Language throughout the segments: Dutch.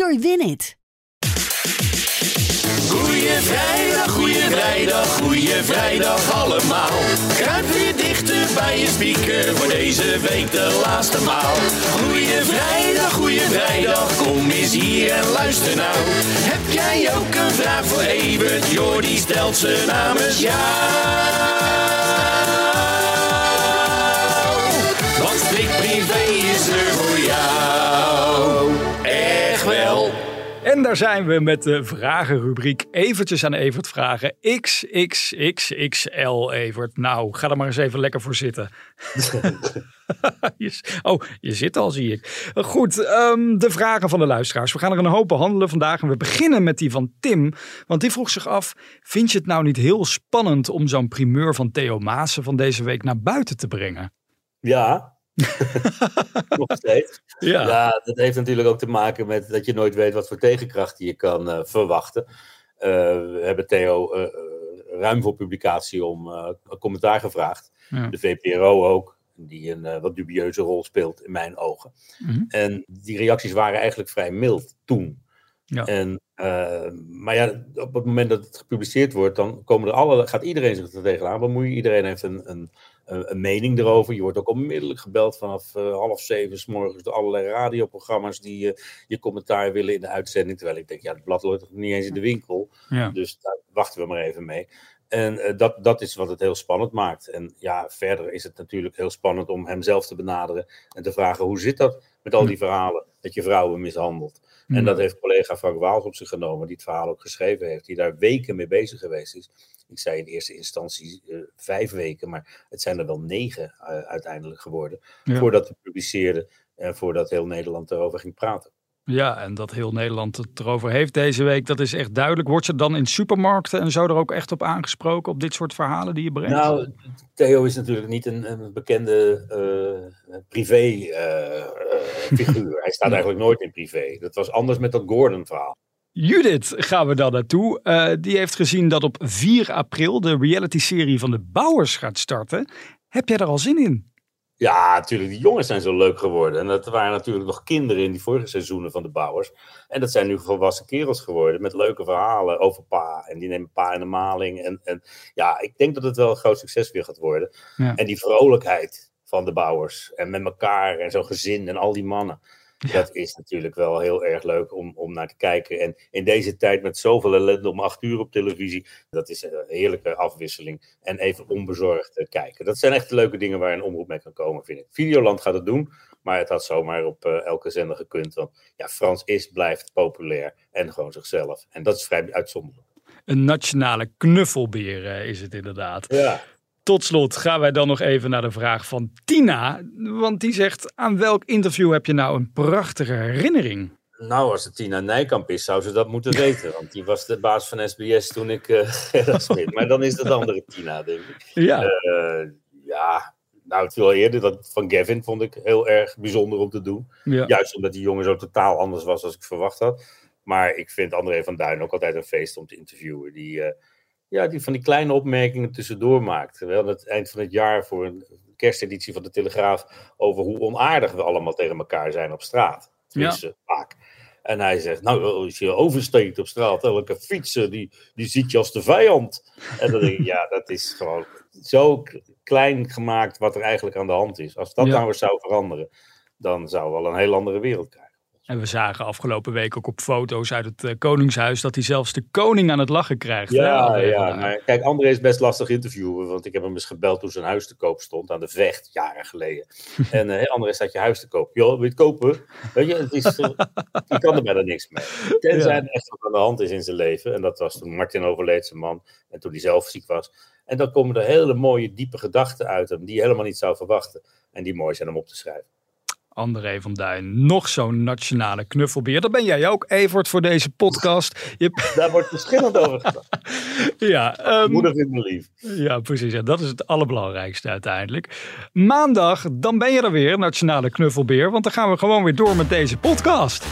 door Winit. Goeie vrijdag, goeie vrijdag, goeie vrijdag allemaal. Kruip weer dichter bij je speaker voor deze week de laatste maal. Goeie vrijdag, goeie vrijdag, kom eens hier en luister nou. Heb jij ook een vraag voor Evert? Jordi stelt ze namens jou. Want Strik Privé wel. En daar zijn we met de vragenrubriek. Eventjes aan Evert vragen. XXXXL Evert. Nou, ga er maar eens even lekker voor zitten. Oh, je zit al, zie ik. Goed, ehm, de vragen van de luisteraars. We gaan er een hoop behandelen vandaag. En we beginnen met die van Tim. Want die vroeg zich af: Vind je het nou niet heel spannend om zo'n primeur van Theo Maassen van deze week naar buiten te brengen? Ja. Nog steeds. Ja. Ja. dat heeft natuurlijk ook te maken met dat je nooit weet wat voor tegenkrachten je kan eh, verwachten. Eh, we hebben Theo eh, ruim voor publicatie om een commentaar gevraagd. Ja. De VPRO ook, die een wat dubieuze rol speelt in mijn ogen. Mhm. En die reacties waren eigenlijk vrij mild toen. Ja. En, eh, maar ja, op het moment dat het gepubliceerd wordt, dan komen er alle, gaat iedereen zich er tegenaan bemoeien. Iedereen heeft een, een, een mening erover. Je wordt ook onmiddellijk gebeld vanaf eh, half zeven s morgens door allerlei radioprogramma's die eh, je commentaar willen in de uitzending. Terwijl ik denk, ja, het blad ligt nog niet eens in de winkel. Ja. Dus daar wachten we maar even mee. En eh, dat, dat is wat het heel spannend maakt. En ja, verder is het natuurlijk heel spannend om hem zelf te benaderen en te vragen hoe zit dat met al die verhalen dat je vrouwen mishandelt. En dat heeft collega Frank Waals op zich genomen, die het verhaal ook geschreven heeft, die daar weken mee bezig geweest is. Ik zei in eerste instantie eh, vijf weken, maar het zijn er wel negen eh, uiteindelijk geworden. Ja. Voordat we publiceerden en voordat heel Nederland erover ging praten. Ja, en dat heel Nederland het erover heeft deze week, dat is echt duidelijk. Wordt je dan in supermarkten en zo er ook echt op aangesproken, op dit soort verhalen die je brengt? Nou, Theo is natuurlijk niet een, een bekende eh, privé-figuur. Hij staat eigenlijk nooit in privé. Dat was anders met dat Gordon-verhaal. Judith gaan we dan naartoe. Eh, die heeft gezien dat op 4 april de reality-serie van de Bouwers gaat starten. Heb jij er al zin in? Ja, natuurlijk. Die jongens zijn zo leuk geworden. En dat waren natuurlijk nog kinderen in die vorige seizoenen van de bouwers. En dat zijn nu volwassen kerels geworden met leuke verhalen over pa. En die nemen pa in de maling. En, en ja, ik denk dat het wel een groot succes weer gaat worden. Ja. En die vrolijkheid van de bouwers. En met elkaar en zo'n gezin en al die mannen. Dat is natuurlijk wel heel erg leuk om, om naar te kijken. En in deze tijd met zoveel ellende om acht uur op televisie. Dat is een heerlijke afwisseling. En even onbezorgd eh, kijken. Dat zijn echt leuke dingen waar een omroep mee kan komen, vind ik. Videoland gaat het doen. Maar het had zomaar op eh, elke zender gekund. Want ja, Frans is, blijft populair. En gewoon zichzelf. En dat is vrij uitzonderlijk. Een nationale knuffelbeer eh, is het inderdaad. Ja. Tot slot gaan wij dan nog even naar de vraag van Tina. Want die zegt, aan welk interview heb je nou een prachtige herinnering? Nou, als het Tina Nijkamp is, zou ze dat moeten weten. Want die was de baas van SBS toen ik Smit. Maar dan is dat de andere Tina, denk ik. Ja, Eh, ja, nou, het veel eerder. Dat van Gavin vond ik heel erg bijzonder om te doen. ja. Juist omdat die jongen zo totaal anders was als ik verwacht had. Maar ik vind André van Duin ook altijd een feest om te interviewen. Die, eh, ja, die van die kleine opmerkingen tussendoor maakt. We hadden het eind van het jaar voor een kersteditie van de Telegraaf over hoe onaardig we allemaal tegen elkaar zijn op straat. Tenminste, vaak. En hij zegt, nou, als je oversteekt op straat, elke fietser, die, die ziet je als de vijand. En dan denk ik, ja, dat is gewoon zo klein gemaakt wat er eigenlijk aan de hand is. Als dat Ja. nou eens zou veranderen, dan zou wel een heel andere wereld krijgen. En we zagen afgelopen week ook op foto's uit het eh, Koningshuis dat hij zelfs de koning aan het lachen krijgt. Ja, ja, maar kijk, André is best lastig interviewen, want ik heb hem eens gebeld toen zijn huis te koop stond aan de Vecht, jaren geleden. En eh André, staat je huis te koop? Joh, wil je het kopen? Weet je, het is, eh, je kan er bijna niks mee. Tenzij Ja. er echt wat aan de hand is in zijn leven. En dat was toen Martin overleed, zijn man, en toen hij zelf ziek was. En dan komen er hele mooie, diepe gedachten uit hem, die je helemaal niet zou verwachten. En die mooi zijn om op te schrijven. André van Duin. Nog zo'n nationale knuffelbeer. Dat ben jij ook, Evert, voor deze podcast. Je... Daar wordt verschillend over gedaan. ja, um, Moeder vindt me lief. Ja, precies. Ja, dat is het allerbelangrijkste uiteindelijk. Maandag, dan ben je er weer, nationale knuffelbeer. Want dan gaan we gewoon weer door met deze podcast.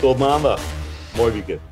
Tot maandag. Mooi weekend.